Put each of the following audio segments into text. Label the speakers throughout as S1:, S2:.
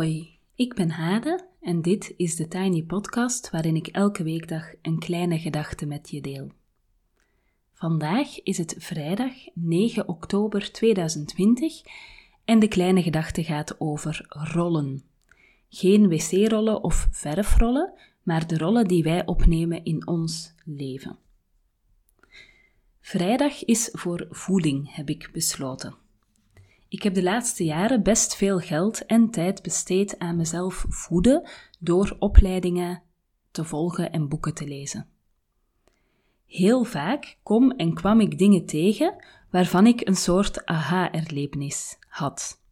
S1: Hoi, ik ben Hade en dit is de Tiny Podcast waarin ik elke weekdag een kleine gedachte met je deel. Vandaag is het vrijdag 9 oktober 2020 en de kleine gedachte gaat over rollen. Geen wc-rollen of verfrollen, maar de rollen die wij opnemen in ons leven. Vrijdag is voor voeding, heb ik besloten. Ik heb de laatste jaren best veel geld en tijd besteed aan mezelf voeden door opleidingen te volgen en boeken te lezen. Heel vaak kom en kwam ik dingen tegen waarvan ik een soort aha-erlevenis had.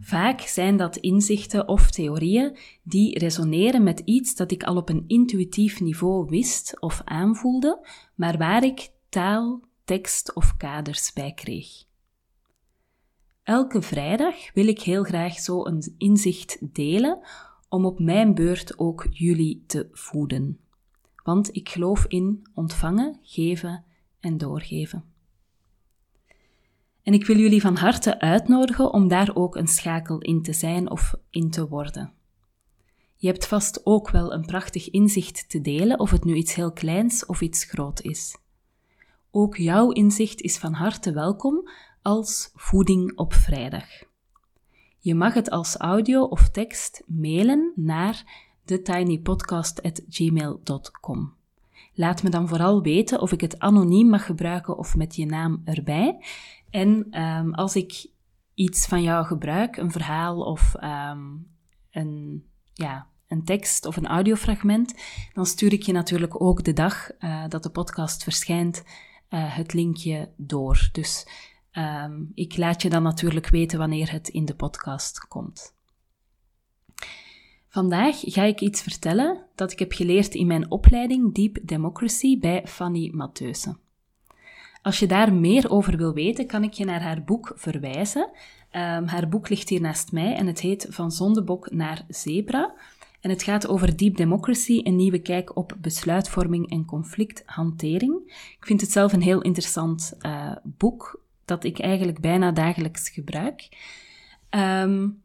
S1: Vaak zijn dat inzichten of theorieën die resoneren met iets dat ik al op een intuïtief niveau wist of aanvoelde, maar waar ik taal, tekst of kaders bij kreeg. Elke vrijdag wil ik heel graag zo een inzicht delen om op mijn beurt ook jullie te voeden. Want ik geloof in ontvangen, geven en doorgeven. En ik wil jullie van harte uitnodigen om daar ook een schakel in te zijn of in te worden. Je hebt vast ook wel een prachtig inzicht te delen, of het nu iets heel kleins of iets groot is. Ook jouw inzicht is van harte welkom als voeding op vrijdag. Je mag het als audio of tekst mailen naar thetinypodcast.gmail.com. Laat me dan vooral weten of ik het anoniem mag gebruiken of met je naam erbij. En um, als ik iets van jou gebruik, een verhaal of um, een, ja, een tekst of een audiofragment, dan stuur ik je natuurlijk ook de dag uh, dat de podcast verschijnt uh, het linkje door. Dus um, ik laat je dan natuurlijk weten wanneer het in de podcast komt. Vandaag ga ik iets vertellen dat ik heb geleerd in mijn opleiding Deep Democracy bij Fanny Matheusen. Als je daar meer over wil weten, kan ik je naar haar boek verwijzen. Um, haar boek ligt hier naast mij en het heet Van Zondebok naar Zebra. En het gaat over Deep Democracy, een nieuwe kijk op besluitvorming en conflicthantering. Ik vind het zelf een heel interessant uh, boek, dat ik eigenlijk bijna dagelijks gebruik. Um,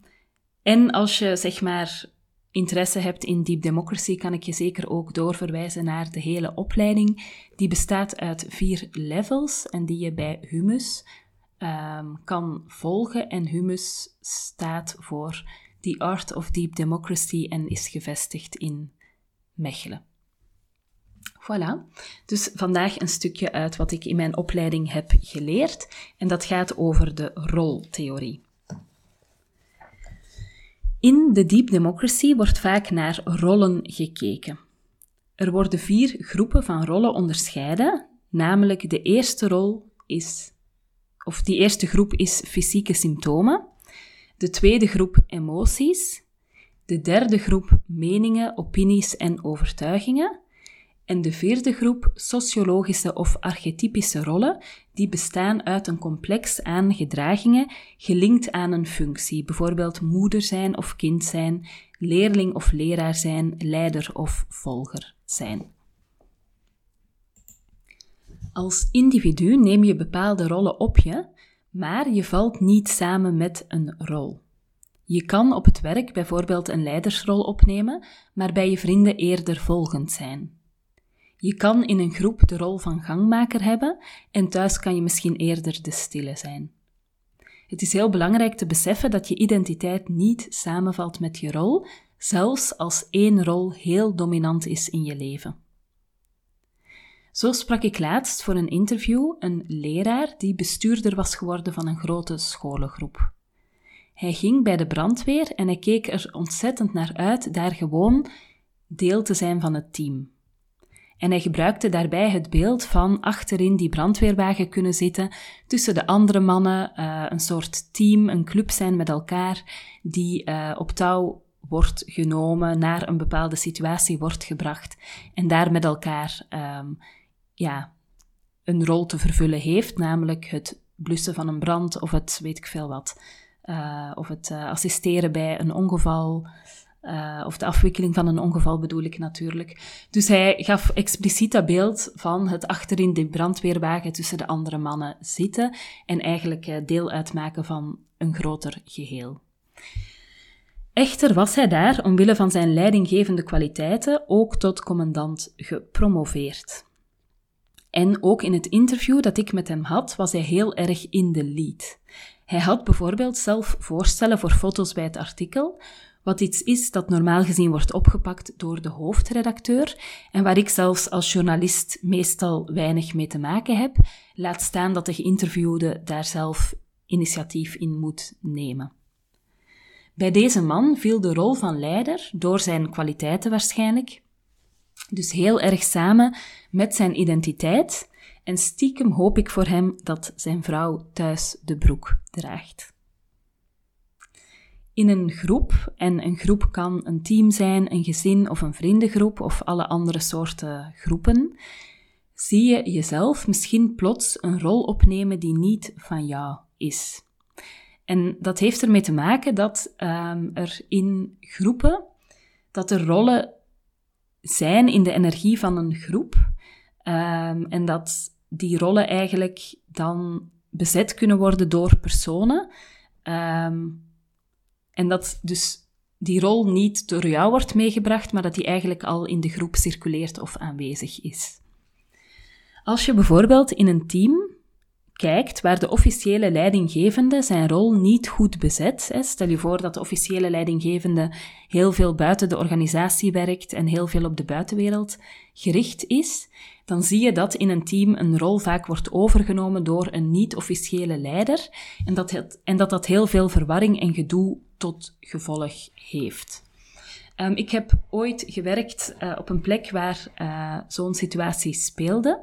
S1: en als je zeg maar interesse hebt in Deep Democracy, kan ik je zeker ook doorverwijzen naar de hele opleiding. Die bestaat uit vier levels en die je bij Humus um, kan volgen. En Humus staat voor The Art of Deep Democracy en is gevestigd in Mechelen. Voilà. Dus vandaag een stukje uit wat ik in mijn opleiding heb geleerd. En dat gaat over de roltheorie. In de Deep Democracy wordt vaak naar rollen gekeken. Er worden vier groepen van rollen onderscheiden, namelijk de eerste rol is, of die eerste groep is fysieke symptomen, de tweede groep emoties, de derde groep meningen, opinies en overtuigingen en de vierde groep sociologische of archetypische rollen, die bestaan uit een complex aan gedragingen gelinkt aan een functie, bijvoorbeeld moeder zijn of kind zijn, leerling of leraar zijn, leider of volger zijn. Als individu neem je bepaalde rollen op je, maar je valt niet samen met een rol. Je kan op het werk bijvoorbeeld een leidersrol opnemen, maar bij je vrienden eerder volgend zijn. Je kan in een groep de rol van gangmaker hebben en thuis kan je misschien eerder de stille zijn. Het is heel belangrijk te beseffen dat je identiteit niet samenvalt met je rol, zelfs als één rol heel dominant is in je leven. Zo sprak ik laatst voor een interview een leraar die bestuurder was geworden van een grote scholengroep. Hij ging bij de brandweer en hij keek er ontzettend naar uit daar gewoon deel te zijn van het team. En hij gebruikte daarbij het beeld van achterin die brandweerwagen kunnen zitten, tussen de andere mannen, uh, een soort team, een club zijn met elkaar, die uh, op touw wordt genomen, naar een bepaalde situatie wordt gebracht en daar met elkaar um, ja, een rol te vervullen heeft, namelijk het blussen van een brand of het weet ik veel wat. Uh, of het assisteren bij een ongeval, uh, of de afwikkeling van een ongeval bedoel ik natuurlijk. Dus hij gaf expliciet dat beeld van het achterin de brandweerwagen tussen de andere mannen zitten en eigenlijk uh, deel uitmaken van een groter geheel. Echter was hij daar omwille van zijn leidinggevende kwaliteiten ook tot commandant gepromoveerd. En ook in het interview dat ik met hem had, was hij heel erg in de lead. Hij had bijvoorbeeld zelf voorstellen voor foto's bij het artikel, wat iets is dat normaal gezien wordt opgepakt door de hoofdredacteur en waar ik zelfs als journalist meestal weinig mee te maken heb, laat staan dat de geïnterviewde daar zelf initiatief in moet nemen. Bij deze man viel de rol van leider, door zijn kwaliteiten waarschijnlijk, dus heel erg samen met zijn identiteit en stiekem hoop ik voor hem dat zijn vrouw thuis de broek draagt. In een groep, en een groep kan een team zijn, een gezin of een vriendengroep of alle andere soorten groepen, zie je jezelf misschien plots een rol opnemen die niet van jou is. En dat heeft ermee te maken dat um, er in groepen, dat er rollen zijn in de energie van een groep. Um, en dat die rollen eigenlijk dan bezet kunnen worden door personen. Um, en dat dus die rol niet door jou wordt meegebracht, maar dat die eigenlijk al in de groep circuleert of aanwezig is. Als je bijvoorbeeld in een team kijkt waar de officiële leidinggevende zijn rol niet goed bezet. Stel je voor dat de officiële leidinggevende heel veel buiten de organisatie werkt en heel veel op de buitenwereld gericht is, dan zie je dat in een team een rol vaak wordt overgenomen door een niet-officiële leider en dat, het, en dat dat heel veel verwarring en gedoe tot gevolg heeft. Um, ik heb ooit gewerkt uh, op een plek waar uh, zo'n situatie speelde.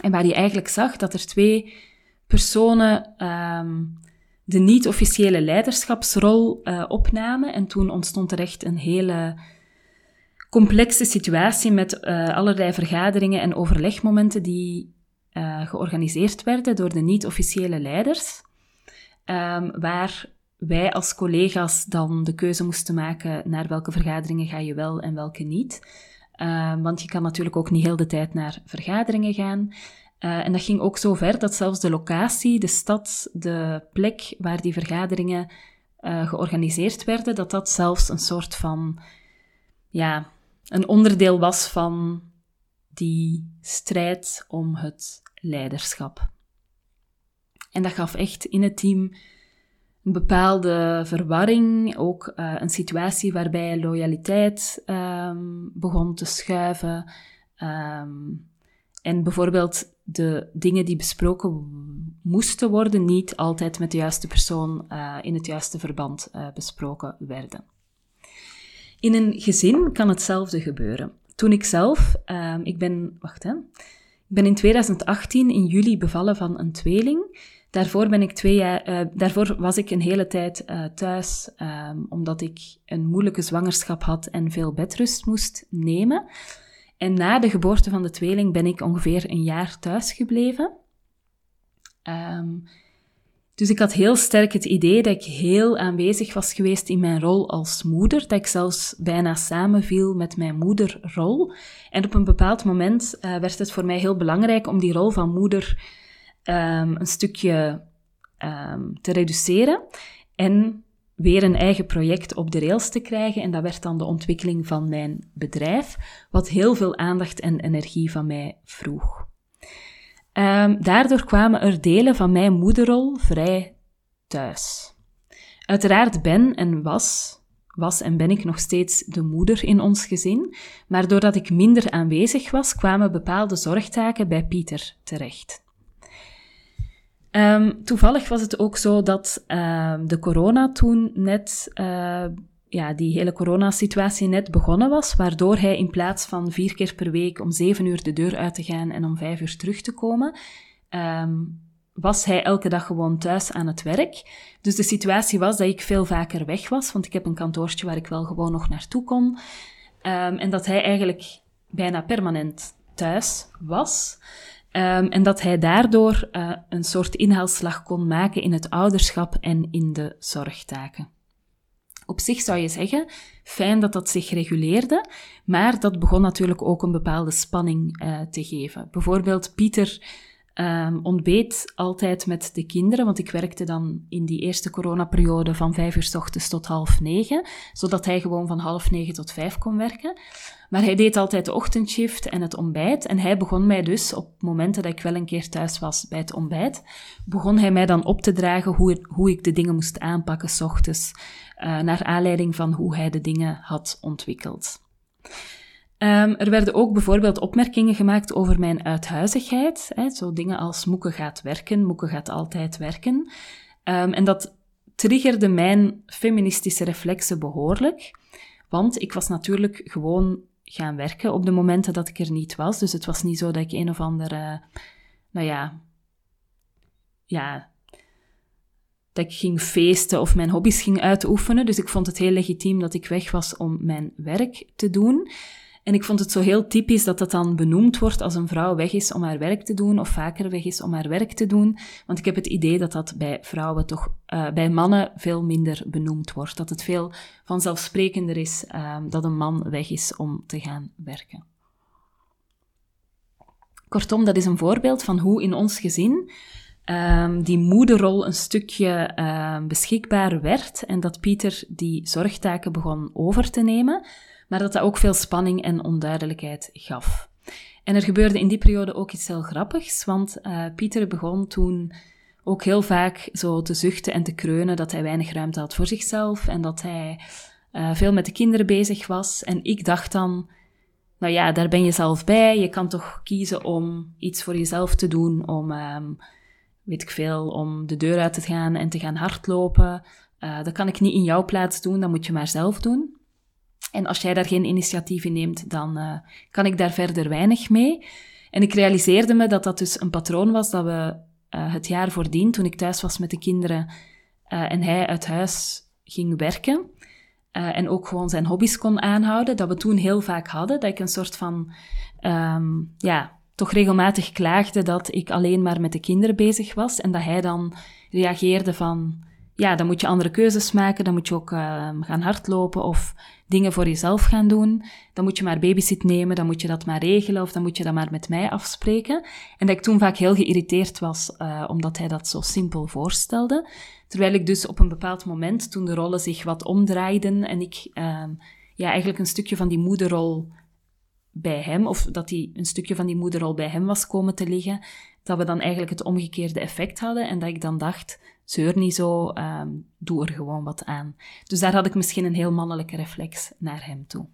S1: En waar je eigenlijk zag dat er twee personen um, de niet-officiële leiderschapsrol uh, opnamen. En toen ontstond er echt een hele complexe situatie met allerlei vergaderingen en overlegmomenten die georganiseerd werden door de niet-officiële leiders. Um, waar wij als collega's dan de keuze moesten maken naar welke vergaderingen ga je wel en welke niet. Uh, want je kan natuurlijk ook niet heel de tijd naar vergaderingen gaan. Uh, en dat ging ook zo ver dat zelfs de locatie, de stad, de plek waar die vergaderingen uh, georganiseerd werden, dat dat zelfs een soort van, ja, een onderdeel was van die strijd om het leiderschap. En dat gaf echt in het team een bepaalde verwarring, ook uh, een situatie waarbij loyaliteit um, begon te schuiven. Um, en bijvoorbeeld de dingen die besproken moesten worden, niet altijd met de juiste persoon uh, in het juiste verband uh, besproken werden. In een gezin kan hetzelfde gebeuren. Toen ik zelf, uh, ik ben, wacht hè, ik ben in 2018 in juli bevallen van een tweeling. Daarvoor, ben ik twee jaar, uh, daarvoor was ik een hele tijd uh, thuis, um, omdat ik een moeilijke zwangerschap had en veel bedrust moest nemen. En na de geboorte van de tweeling ben ik ongeveer een jaar thuis gebleven. Um, dus ik had heel sterk het idee dat ik heel aanwezig was geweest in mijn rol als moeder, dat ik zelfs bijna samenviel met mijn moederrol. En op een bepaald moment uh, werd het voor mij heel belangrijk om die rol van moeder um, een stukje um, te reduceren en weer een eigen project op de rails te krijgen. En dat werd dan de ontwikkeling van mijn bedrijf, wat heel veel aandacht en energie van mij vroeg. Um, daardoor kwamen er delen van mijn moederrol vrij thuis. Uiteraard ben en was, was en ben ik nog steeds de moeder in ons gezin, maar doordat ik minder aanwezig was, kwamen bepaalde zorgtaken bij Pieter terecht. Um, toevallig was het ook zo dat uh, de corona toen net, uh, ja, die hele coronasituatie net begonnen was, waardoor hij in plaats van vier keer per week om zeven uur de deur uit te gaan en om vijf uur terug te komen, um, was hij elke dag gewoon thuis aan het werk. Dus de situatie was dat ik veel vaker weg was, want ik heb een kantoortje waar ik wel gewoon nog naartoe kon. En dat hij eigenlijk bijna permanent thuis was. Um, en dat hij daardoor uh, een soort inhaalslag kon maken in het ouderschap en in de zorgtaken. Op zich zou je zeggen, fijn dat dat zich reguleerde, maar dat begon natuurlijk ook een bepaalde spanning uh, te geven. Bijvoorbeeld Pieter um, ontbeet altijd met de kinderen, want ik werkte dan in die eerste coronaperiode van vijf uur s ochtends tot half negen, zodat hij gewoon van half negen tot vijf kon werken. Maar hij deed altijd de ochtendshift en het ontbijt. En hij begon mij dus, op momenten dat ik wel een keer thuis was bij het ontbijt, begon hij mij dan op te dragen hoe, hoe ik de dingen moest aanpakken s ochtends, uh, naar aanleiding van hoe hij de dingen had ontwikkeld. Um, er werden ook bijvoorbeeld opmerkingen gemaakt over mijn uithuizigheid. Hè, zo dingen als Moeke gaat werken, Moeke gaat altijd werken. Um, en dat triggerde mijn feministische reflexen behoorlijk. Want ik was natuurlijk gewoon gaan werken op de momenten dat ik er niet was. Dus het was niet zo dat ik een of andere, nou ja, ja, dat ik ging feesten of mijn hobby's ging uitoefenen. Dus ik vond het heel legitiem dat ik weg was om mijn werk te doen. En ik vond het zo heel typisch dat dat dan benoemd wordt als een vrouw weg is om haar werk te doen, of vaker weg is om haar werk te doen. Want ik heb het idee dat dat bij vrouwen toch, uh, bij mannen veel minder benoemd wordt. Dat het veel vanzelfsprekender is uh, dat een man weg is om te gaan werken. Kortom, dat is een voorbeeld van hoe in ons gezin um, die moederrol een stukje uh, beschikbaar werd en dat Pieter die zorgtaken begon over te nemen maar dat dat ook veel spanning en onduidelijkheid gaf. En er gebeurde in die periode ook iets heel grappigs, want uh, Pieter begon toen ook heel vaak zo te zuchten en te kreunen dat hij weinig ruimte had voor zichzelf en dat hij uh, veel met de kinderen bezig was. En ik dacht dan, nou ja, daar ben je zelf bij. Je kan toch kiezen om iets voor jezelf te doen, om, um, weet ik veel, om de deur uit te gaan en te gaan hardlopen. Uh, dat kan ik niet in jouw plaats doen, dat moet je maar zelf doen. En als jij daar geen initiatief in neemt, dan uh, kan ik daar verder weinig mee. En ik realiseerde me dat dat dus een patroon was dat we uh, het jaar voordien, toen ik thuis was met de kinderen uh, en hij uit huis ging werken en ook gewoon zijn hobby's kon aanhouden, dat we toen heel vaak hadden, dat ik een soort van, um, ja, toch regelmatig klaagde dat ik alleen maar met de kinderen bezig was en dat hij dan reageerde van, ja, dan moet je andere keuzes maken, dan moet je ook gaan hardlopen of dingen voor jezelf gaan doen. Dan moet je maar babysit nemen, dan moet je dat maar regelen of dan moet je dat maar met mij afspreken. En dat ik toen vaak heel geïrriteerd was, uh, omdat hij dat zo simpel voorstelde. Terwijl ik dus op een bepaald moment, toen de rollen zich wat omdraaiden en ik uh, ja, eigenlijk een stukje van die moederrol bij hem, of dat hij een stukje van die moederrol bij hem was komen te liggen, dat we dan eigenlijk het omgekeerde effect hadden en dat ik dan dacht, zeur niet zo, um, doe er gewoon wat aan. Dus daar had ik misschien een heel mannelijke reflex naar hem toe.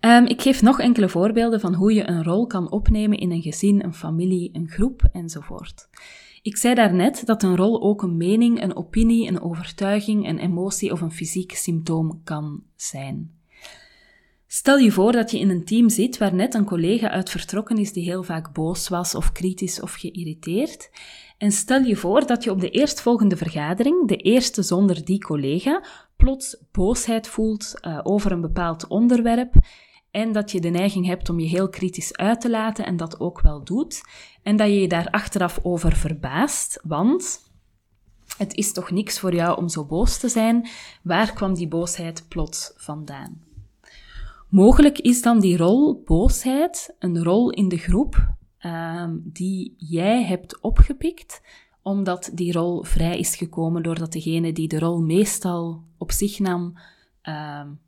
S1: Um, ik geef nog enkele voorbeelden van hoe je een rol kan opnemen in een gezin, een familie, een groep enzovoort. Ik zei daarnet dat een rol ook een mening, een opinie, een overtuiging, een emotie of een fysiek symptoom kan zijn. Stel je voor dat je in een team zit waar net een collega uit vertrokken is die heel vaak boos was of kritisch of geïrriteerd. En stel je voor dat je op de eerstvolgende vergadering, de eerste zonder die collega, plots boosheid voelt uh, over een bepaald onderwerp en dat je de neiging hebt om je heel kritisch uit te laten en dat ook wel doet. En dat je je daar achteraf over verbaast, want het is toch niks voor jou om zo boos te zijn. Waar kwam die boosheid plots vandaan? Mogelijk is dan die rol boosheid een rol in de groep um, die jij hebt opgepikt, omdat die rol vrij is gekomen doordat degene die de rol meestal op zich nam, um,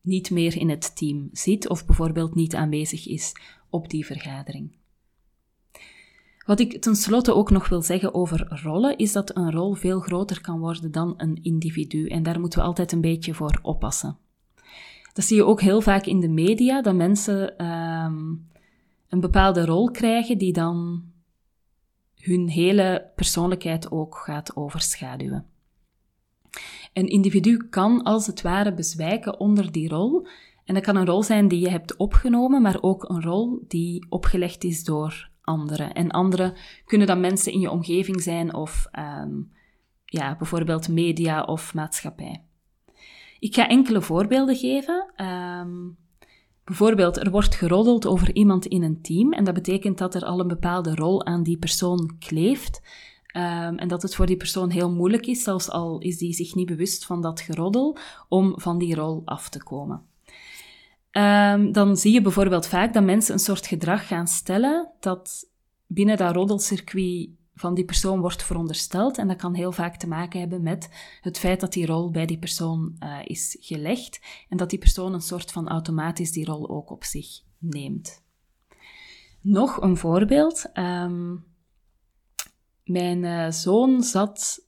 S1: niet meer in het team zit of bijvoorbeeld niet aanwezig is op die vergadering. Wat ik tenslotte ook nog wil zeggen over rollen, is dat een rol veel groter kan worden dan een individu. En daar moeten we altijd een beetje voor oppassen. Dat zie je ook heel vaak in de media, dat mensen um, een bepaalde rol krijgen die dan hun hele persoonlijkheid ook gaat overschaduwen. Een individu kan als het ware bezwijken onder die rol. En dat kan een rol zijn die je hebt opgenomen, maar ook een rol die opgelegd is door anderen. En anderen kunnen dan mensen in je omgeving zijn of um, ja, bijvoorbeeld media of maatschappij. Ik ga enkele voorbeelden geven. Um, bijvoorbeeld, er wordt geroddeld over iemand in een team en dat betekent dat er al een bepaalde rol aan die persoon kleeft. Um, en dat het voor die persoon heel moeilijk is, zelfs al is die zich niet bewust van dat geroddel, om van die rol af te komen. Um, dan zie je bijvoorbeeld vaak dat mensen een soort gedrag gaan stellen dat binnen dat roddelcircuit van die persoon wordt verondersteld. En dat kan heel vaak te maken hebben met het feit dat die rol bij die persoon uh, is gelegd en dat die persoon een soort van automatisch die rol ook op zich neemt. Nog een voorbeeld. Um, mijn uh, zoon zat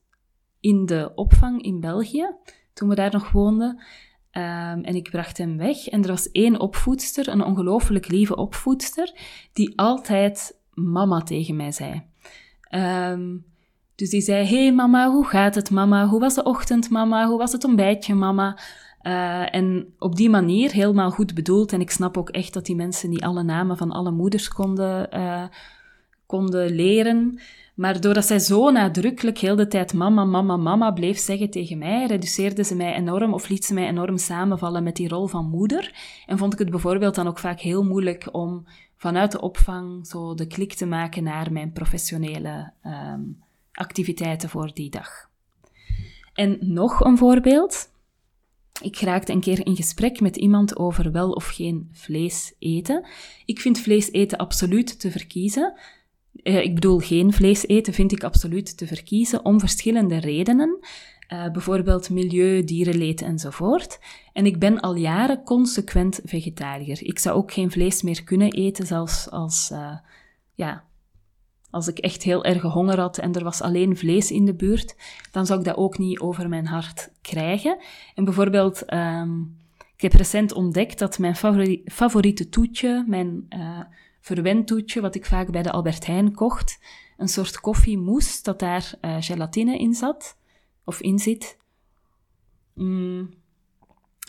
S1: in de opvang in België toen we daar nog woonden. Um, en ik bracht hem weg. En er was één opvoedster, een ongelooflijk lieve opvoedster, die altijd mama tegen mij zei. Um, dus die zei: Hey mama, hoe gaat het, mama? Hoe was de ochtend, mama? Hoe was het ontbijtje, mama? Uh, en op die manier, helemaal goed bedoeld. En ik snap ook echt dat die mensen niet alle namen van alle moeders konden, uh, konden leren. Maar doordat zij zo nadrukkelijk heel de tijd mama, mama, mama bleef zeggen tegen mij, reduceerde ze mij enorm of liet ze mij enorm samenvallen met die rol van moeder. En vond ik het bijvoorbeeld dan ook vaak heel moeilijk om vanuit de opvang zo de klik te maken naar mijn professionele um, activiteiten voor die dag. En nog een voorbeeld. Ik raakte een keer in gesprek met iemand over wel of geen vlees eten. Ik vind vlees eten absoluut te verkiezen. Uh, ik bedoel, geen vlees eten vind ik absoluut te verkiezen om verschillende redenen. Uh, bijvoorbeeld milieu, dierenleed enzovoort. En ik ben al jaren consequent vegetariër. Ik zou ook geen vlees meer kunnen eten, zelfs als, uh, ja, als ik echt heel erg honger had en er was alleen vlees in de buurt, dan zou ik dat ook niet over mijn hart krijgen. En bijvoorbeeld, um, ik heb recent ontdekt dat mijn favori favoriete toetje, mijn uh, verwend toetje, wat ik vaak bij de Albert Heijn kocht, een soort koffiemousse, dat daar gelatine in zat of in zit. Mm.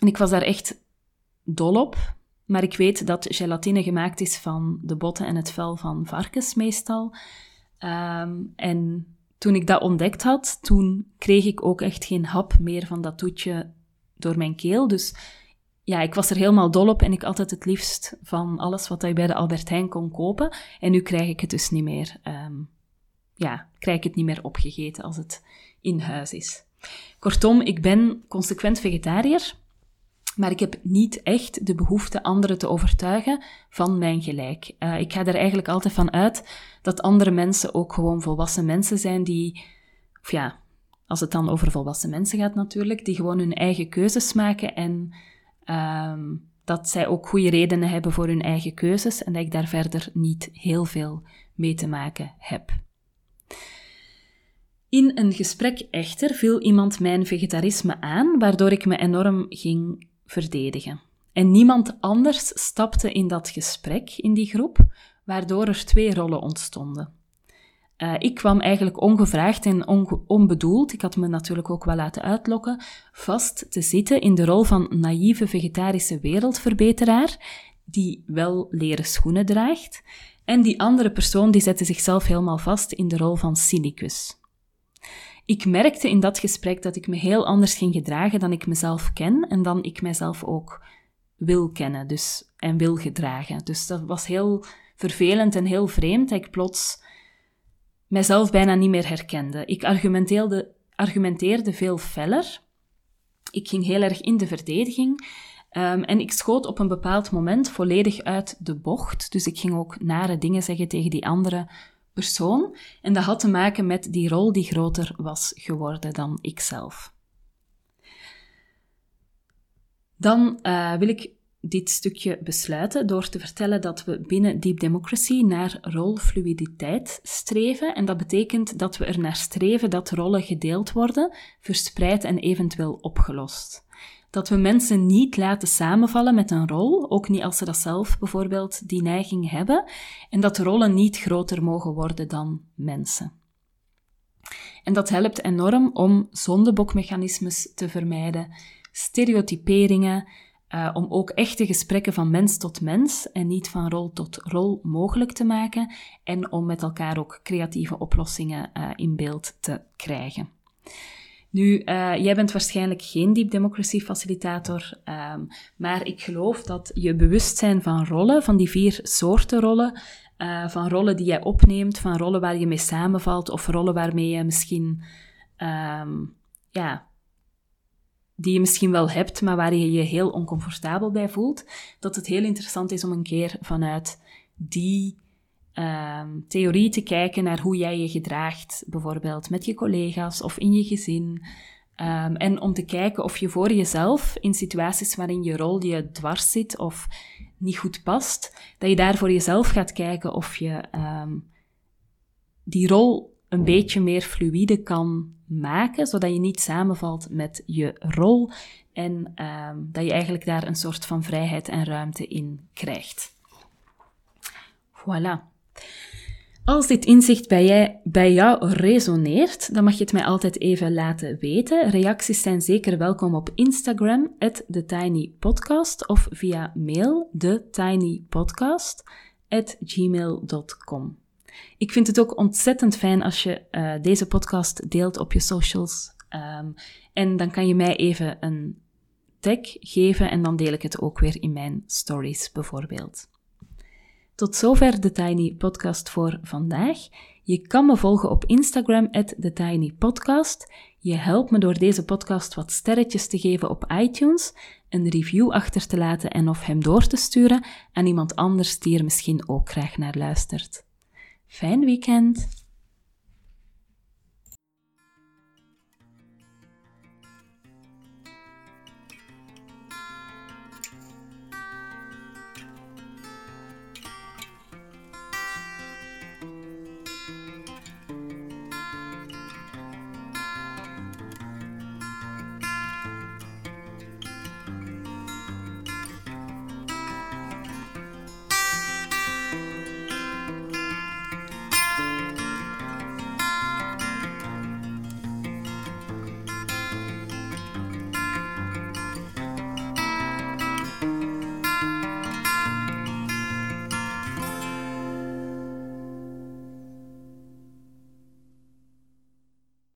S1: En ik was daar echt dol op. Maar ik weet dat gelatine gemaakt is van de botten en het vel van varkens meestal. Um, en toen ik dat ontdekt had, toen kreeg ik ook echt geen hap meer van dat toetje door mijn keel. Dus ja, ik was er helemaal dol op en ik altijd het liefst van alles wat ik bij de Albert Heijn kon kopen. En nu krijg ik het dus niet meer, um, ja, krijg ik het niet meer opgegeten als het in huis is. Kortom, ik ben consequent vegetariër, maar ik heb niet echt de behoefte anderen te overtuigen van mijn gelijk. Uh, ik ga er eigenlijk altijd van uit dat andere mensen ook gewoon volwassen mensen zijn die, of ja, als het dan over volwassen mensen gaat natuurlijk, die gewoon hun eigen keuzes maken en um, dat zij ook goede redenen hebben voor hun eigen keuzes en dat ik daar verder niet heel veel mee te maken heb. In een gesprek echter viel iemand mijn vegetarisme aan, waardoor ik me enorm ging verdedigen. En niemand anders stapte in dat gesprek, in die groep, waardoor er twee rollen ontstonden. Uh, ik kwam eigenlijk ongevraagd en onbedoeld, ik had me natuurlijk ook wel laten uitlokken, vast te zitten in de rol van naïeve vegetarische wereldverbeteraar, die wel leren schoenen draagt, en die andere persoon die zette zichzelf helemaal vast in de rol van cynicus. Ik merkte in dat gesprek dat ik me heel anders ging gedragen dan ik mezelf ken en dan ik mezelf ook wil kennen dus, en wil gedragen. Dus dat was heel vervelend en heel vreemd dat ik plots mezelf bijna niet meer herkende. Ik argumenteerde, argumenteerde veel feller. Ik ging heel erg in de verdediging. Um, en ik schoot op een bepaald moment volledig uit de bocht. Dus ik ging ook nare dingen zeggen tegen die andere persoon. En dat had te maken met die rol die groter was geworden dan ikzelf. Dan uh, wil ik dit stukje besluiten door te vertellen dat we binnen Deep Democracy naar rolfluiditeit streven. En dat betekent dat we er naar streven dat rollen gedeeld worden, verspreid en eventueel opgelost. Dat we mensen niet laten samenvallen met een rol, ook niet als ze dat zelf bijvoorbeeld die neiging hebben, en dat rollen niet groter mogen worden dan mensen. En dat helpt enorm om zondebokmechanismes te vermijden, stereotyperingen, uh, om ook echte gesprekken van mens tot mens en niet van rol tot rol mogelijk te maken en om met elkaar ook creatieve oplossingen uh, in beeld te krijgen. Nu, uh, jij bent waarschijnlijk geen deep democracy facilitator, um, maar ik geloof dat je bewustzijn van rollen, van die vier soorten rollen, uh, van rollen die jij opneemt, van rollen waar je mee samenvalt of rollen waarmee je misschien, um, ja, die je misschien wel hebt, maar waar je je heel oncomfortabel bij voelt, dat het heel interessant is om een keer vanuit die ehm, theorie te kijken naar hoe jij je gedraagt, bijvoorbeeld met je collega's of in je gezin. Ehm, en om te kijken of je voor jezelf in situaties waarin je rol je dwars zit of niet goed past, dat je daar voor jezelf gaat kijken of je ehm, die rol een beetje meer fluïde kan maken, zodat je niet samenvalt met je rol en ehm, dat je eigenlijk daar een soort van vrijheid en ruimte in krijgt. Voilà. Als dit inzicht bij, jij, bij jou resoneert, dan mag je het mij altijd even laten weten. Reacties zijn zeker welkom op Instagram, TheTinyPodcast, of via mail, thetinypodcast.gmail.com. Ik vind het ook ontzettend fijn als je uh, deze podcast deelt op je socials. Um, en dan kan je mij even een tag geven en dan deel ik het ook weer in mijn stories bijvoorbeeld. Tot zover de Tiny Podcast voor vandaag. Je kan me volgen op Instagram, TheTinyPodcast. Je helpt me door deze podcast wat sterretjes te geven op iTunes, een review achter te laten en of hem door te sturen aan iemand anders die er misschien ook graag naar luistert. Fijn weekend!